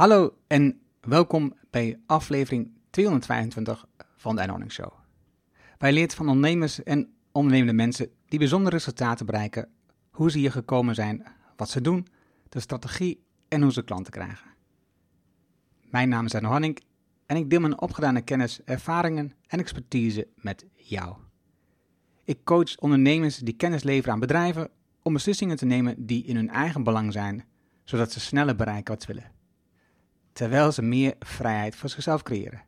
Hallo en welkom bij aflevering 225 van de Earning Show. Wij leert van ondernemers en ondernemende mensen die bijzondere resultaten bereiken, hoe ze hier gekomen zijn, wat ze doen, de strategie en hoe ze klanten krijgen. Mijn naam is Arno Hanning en ik deel mijn opgedane kennis, ervaringen en expertise met jou. Ik coach ondernemers die kennis leveren aan bedrijven om beslissingen te nemen die in hun eigen belang zijn, zodat ze sneller bereiken wat ze willen terwijl ze meer vrijheid voor zichzelf creëren.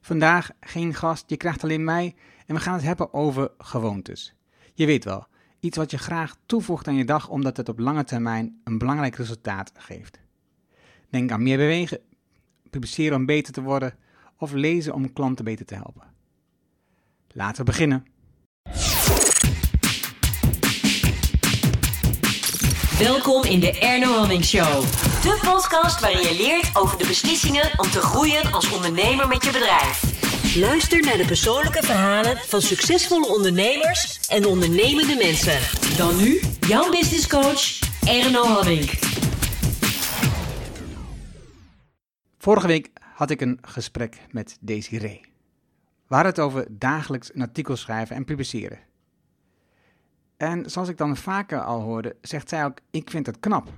Vandaag geen gast, je krijgt alleen mij en we gaan het hebben over gewoontes. Je weet wel, iets wat je graag toevoegt aan je dag omdat het op lange termijn een belangrijk resultaat geeft. Denk aan meer bewegen, publiceren om beter te worden of lezen om klanten beter te helpen. Laten we beginnen. Welkom in de Erno Hamming Show. De podcast waarin je leert over de beslissingen om te groeien als ondernemer met je bedrijf. Luister naar de persoonlijke verhalen van succesvolle ondernemers en ondernemende mensen. Dan nu, jouw business coach, Erno Hamming. Vorige week had ik een gesprek met Desiree. We hadden het over dagelijks een artikel schrijven en publiceren. En zoals ik dan vaker al hoorde, zegt zij ook: Ik vind het knap.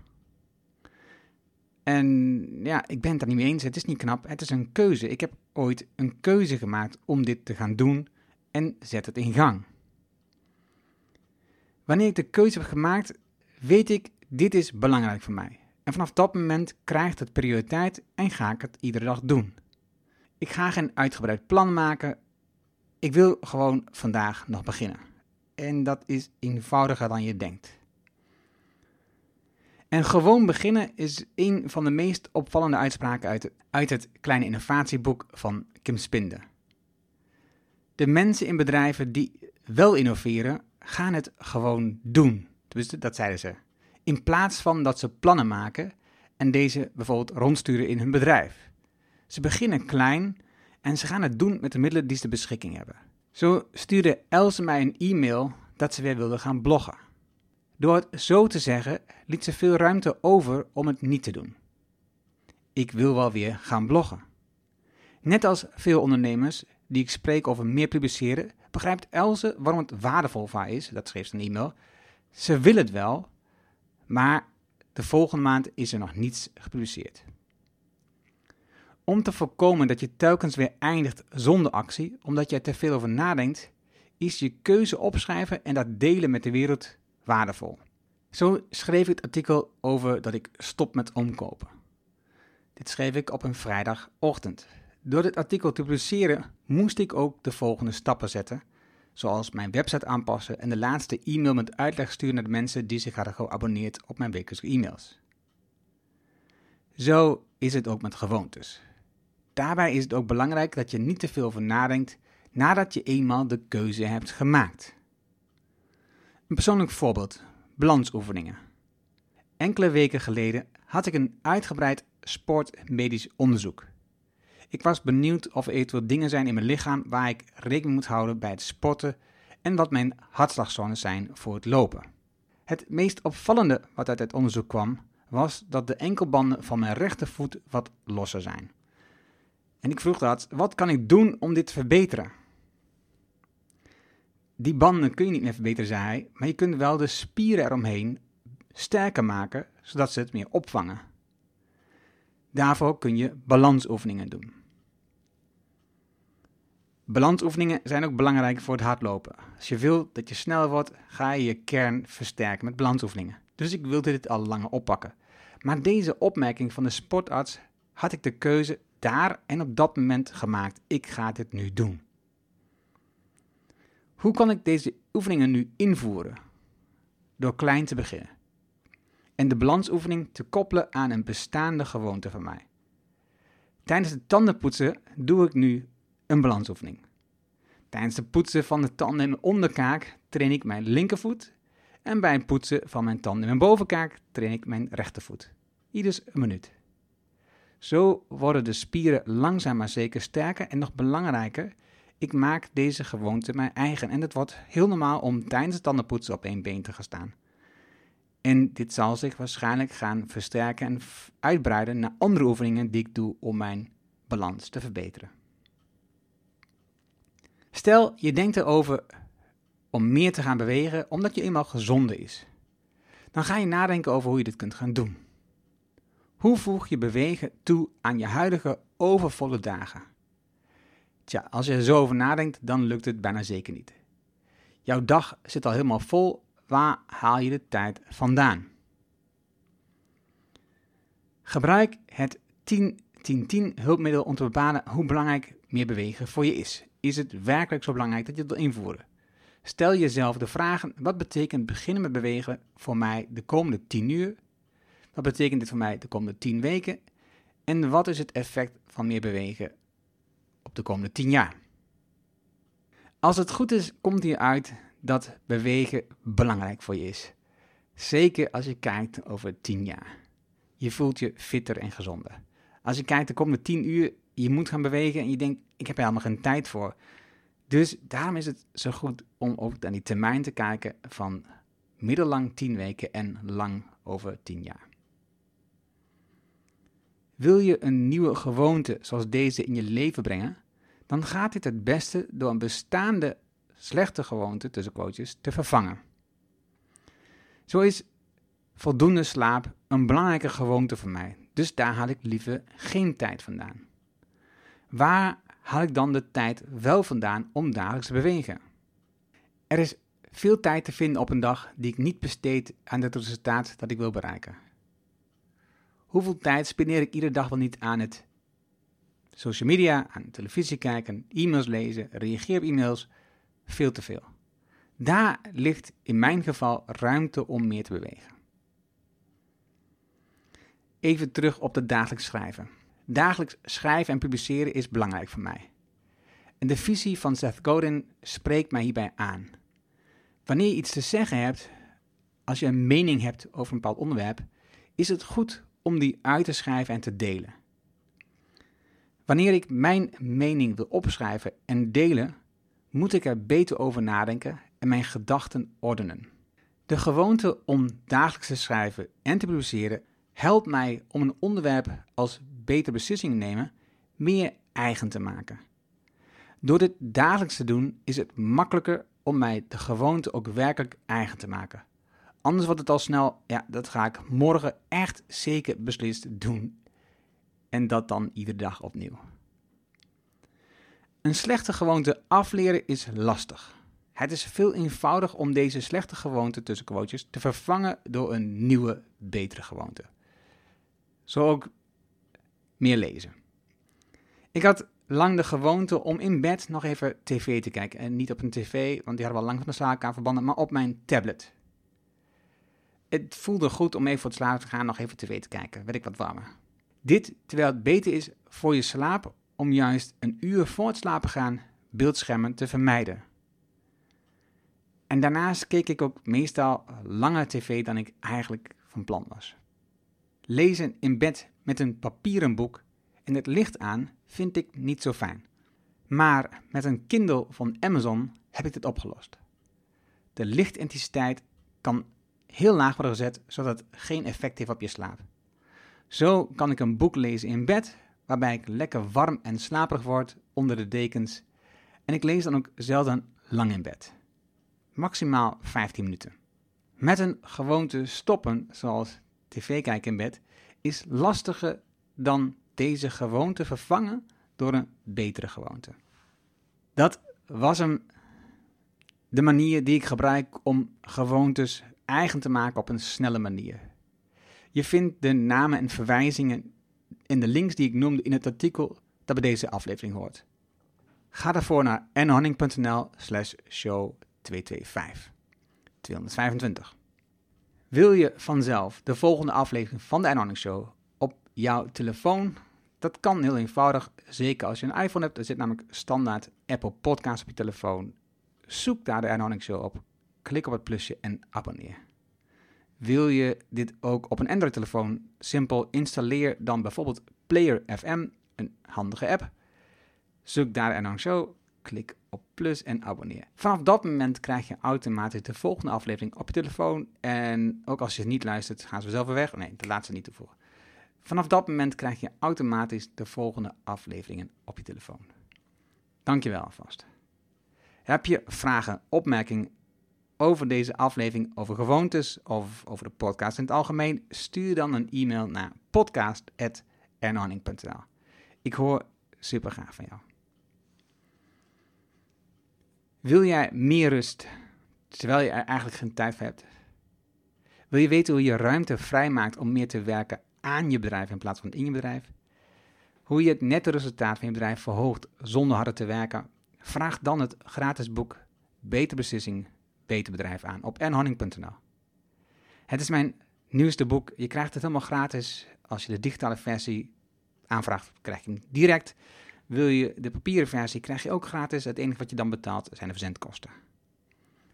En ja, ik ben het er niet mee eens. Het is niet knap. Het is een keuze. Ik heb ooit een keuze gemaakt om dit te gaan doen en zet het in gang. Wanneer ik de keuze heb gemaakt, weet ik, dit is belangrijk voor mij. En vanaf dat moment krijgt het prioriteit en ga ik het iedere dag doen. Ik ga geen uitgebreid plan maken. Ik wil gewoon vandaag nog beginnen. En dat is eenvoudiger dan je denkt. En gewoon beginnen is een van de meest opvallende uitspraken uit uit het kleine innovatieboek van Kim Spinde. De mensen in bedrijven die wel innoveren, gaan het gewoon doen. Dat zeiden ze. In plaats van dat ze plannen maken en deze bijvoorbeeld rondsturen in hun bedrijf. Ze beginnen klein en ze gaan het doen met de middelen die ze beschikking hebben. Zo stuurde Else mij een e-mail dat ze weer wilde gaan bloggen. Door het zo te zeggen, liet ze veel ruimte over om het niet te doen. Ik wil wel weer gaan bloggen. Net als veel ondernemers die ik spreek over meer publiceren, begrijpt Else waarom het waardevol voor is, dat schreef ze in een e-mail. Ze wil het wel, maar de volgende maand is er nog niets gepubliceerd. Om te voorkomen dat je telkens weer eindigt zonder actie, omdat je er te veel over nadenkt, is je keuze opschrijven en dat delen met de wereld waardevol. Zo schreef ik het artikel over dat ik stop met omkopen. Dit schreef ik op een vrijdagochtend. Door dit artikel te publiceren moest ik ook de volgende stappen zetten, zoals mijn website aanpassen en de laatste e-mail met uitleg sturen naar de mensen die zich hadden geabonneerd op mijn wekelijkse e-mails. Zo is het ook met gewoontes. Daarbij is het ook belangrijk dat je niet te veel over nadenkt nadat je eenmaal de keuze hebt gemaakt. Een persoonlijk voorbeeld: balansoefeningen. Enkele weken geleden had ik een uitgebreid sportmedisch onderzoek. Ik was benieuwd of er eventueel dingen zijn in mijn lichaam waar ik rekening moet houden bij het sporten en wat mijn hartslagzones zijn voor het lopen. Het meest opvallende wat uit het onderzoek kwam, was dat de enkelbanden van mijn rechtervoet wat losser zijn. En ik vroeg dat, wat kan ik doen om dit te verbeteren? Die banden kun je niet meer verbeteren, zei hij, maar je kunt wel de spieren eromheen sterker maken, zodat ze het meer opvangen. Daarvoor kun je balansoefeningen doen. Balansoefeningen zijn ook belangrijk voor het hardlopen. Als je wilt dat je sneller wordt, ga je je kern versterken met balansoefeningen. Dus ik wilde dit al langer oppakken. Maar deze opmerking van de sportarts had ik de keuze daar en op dat moment gemaakt. Ik ga dit nu doen. Hoe kan ik deze oefeningen nu invoeren? Door klein te beginnen. En de balansoefening te koppelen aan een bestaande gewoonte van mij. Tijdens het tandenpoetsen doe ik nu een balansoefening. Tijdens het poetsen van de tanden in mijn onderkaak train ik mijn linkervoet. En bij het poetsen van mijn tanden in mijn bovenkaak train ik mijn rechtervoet. Ieders een minuut. Zo worden de spieren langzaam maar zeker sterker en nog belangrijker, ik maak deze gewoonte mijn eigen. En het wordt heel normaal om tijdens het tandenpoetsen op één been te gaan staan. En dit zal zich waarschijnlijk gaan versterken en uitbreiden naar andere oefeningen die ik doe om mijn balans te verbeteren. Stel, je denkt erover om meer te gaan bewegen omdat je eenmaal gezonder is. Dan ga je nadenken over hoe je dit kunt gaan doen. Hoe voeg je bewegen toe aan je huidige overvolle dagen? Tja, als je er zo over nadenkt, dan lukt het bijna zeker niet. Jouw dag zit al helemaal vol. Waar haal je de tijd vandaan? Gebruik het 10-10-10 hulpmiddel om te bepalen hoe belangrijk meer bewegen voor je is. Is het werkelijk zo belangrijk dat je het wil invoeren? Stel jezelf de vragen: wat betekent beginnen met bewegen voor mij de komende 10 uur? Wat betekent dit voor mij de komende 10 weken? En wat is het effect van meer bewegen op de komende 10 jaar? Als het goed is, komt hier uit dat bewegen belangrijk voor je is. Zeker als je kijkt over 10 jaar. Je voelt je fitter en gezonder. Als je kijkt de komende 10 uur, je moet gaan bewegen en je denkt, ik heb er helemaal geen tijd voor. Dus daarom is het zo goed om ook naar die termijn te kijken van middellang 10 weken en lang over 10 jaar. Wil je een nieuwe gewoonte zoals deze in je leven brengen, dan gaat dit het beste door een bestaande slechte gewoonte tussen te vervangen. Zo is voldoende slaap een belangrijke gewoonte voor mij, dus daar haal ik liever geen tijd vandaan. Waar haal ik dan de tijd wel vandaan om dagelijks te bewegen? Er is veel tijd te vinden op een dag die ik niet besteed aan het resultaat dat ik wil bereiken. Hoeveel tijd spendeer ik iedere dag wel niet aan het social media, aan televisie kijken, e-mails lezen, reageer op e-mails? Veel te veel. Daar ligt in mijn geval ruimte om meer te bewegen. Even terug op het dagelijks schrijven. Dagelijks schrijven en publiceren is belangrijk voor mij. En de visie van Seth Godin spreekt mij hierbij aan. Wanneer je iets te zeggen hebt, als je een mening hebt over een bepaald onderwerp, is het goed om die uit te schrijven en te delen. Wanneer ik mijn mening wil opschrijven en delen, moet ik er beter over nadenken en mijn gedachten ordenen. De gewoonte om dagelijks te schrijven en te publiceren helpt mij om een onderwerp als beter beslissingen nemen meer eigen te maken. Door dit dagelijks te doen is het makkelijker om mij de gewoonte ook werkelijk eigen te maken. Anders wordt het al snel, ja, dat ga ik morgen echt zeker beslist doen. En dat dan iedere dag opnieuw. Een slechte gewoonte afleren is lastig. Het is veel eenvoudiger om deze slechte gewoonte tussen quotes te vervangen door een nieuwe, betere gewoonte. Zo ook meer lezen. Ik had lang de gewoonte om in bed nog even tv te kijken. En niet op een tv, want die hadden we al lang van de zaak aan verbannen, maar op mijn tablet. Het voelde goed om even voor het slapen te gaan nog even tv te kijken. Werd ik wat warmer. Dit terwijl het beter is voor je slaap om juist een uur voor het slapen gaan beeldschermen te vermijden. En daarnaast keek ik ook meestal langer tv dan ik eigenlijk van plan was. Lezen in bed met een papieren boek en het licht aan vind ik niet zo fijn. Maar met een Kindle van Amazon heb ik dit opgelost. De lichtintensiteit kan heel laag worden gezet, zodat het geen effect heeft op je slaap. Zo kan ik een boek lezen in bed, waarbij ik lekker warm en slaperig word onder de dekens. En ik lees dan ook zelden lang in bed. Maximaal 15 minuten. Met een gewoonte stoppen, zoals tv kijken in bed, is lastiger dan deze gewoonte vervangen door een betere gewoonte. Dat was hem de manier die ik gebruik om gewoontes eigen te maken op een snelle manier. Je vindt de namen en verwijzingen in de links die ik noemde in het artikel dat bij deze aflevering hoort. Ga daarvoor naar nhonning.nl slash show 225. 225. Wil je vanzelf de volgende aflevering van de Enhorning Show op jouw telefoon? Dat kan heel eenvoudig, zeker als je een iPhone hebt. Er zit namelijk standaard Apple Podcasts op je telefoon. Zoek daar de Enhorning Show op, klik op het plusje en abonneer. Wil je dit ook op een Android-telefoon? Simpel installeer dan bijvoorbeeld Player FM, een handige app. Zoek daar Enhorning Show, klik op plus en abonneer. Vanaf dat moment krijg je automatisch de volgende aflevering op je telefoon. En ook als je niet luistert, gaan ze zelf weer weg. Nee, dat laat ze niet toevoegen. Vanaf dat moment krijg je automatisch de volgende afleveringen op je telefoon. Dankjewel alvast. Heb je vragen, opmerkingen over deze aflevering, over gewoontes of over de podcast in het algemeen? Stuur dan een e-mail naar podcast.ernhanning.nl Ik hoor super graag van jou. Wil jij meer rust terwijl je er eigenlijk geen tijd voor hebt? Wil je weten hoe je ruimte vrijmaakt om meer te werken aan je bedrijf in plaats van in je bedrijf? Hoe je het nette resultaat van je bedrijf verhoogt zonder harder te werken? Vraag dan het gratis boek Beter Beslissing, Beter Bedrijf aan op ernhanning.nl. Het is mijn nieuwste boek. Je krijgt het helemaal gratis. Als je de digitale versie aanvraagt, krijg je hem direct. Wil je de papieren versie, krijg je ook gratis. Het enige wat je dan betaalt zijn de verzendkosten.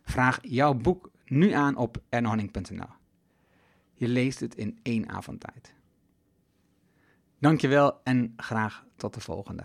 Vraag jouw boek nu aan op ernhanning.nl. Je leest het in één avond tijd. Dankjewel en graag tot de volgende.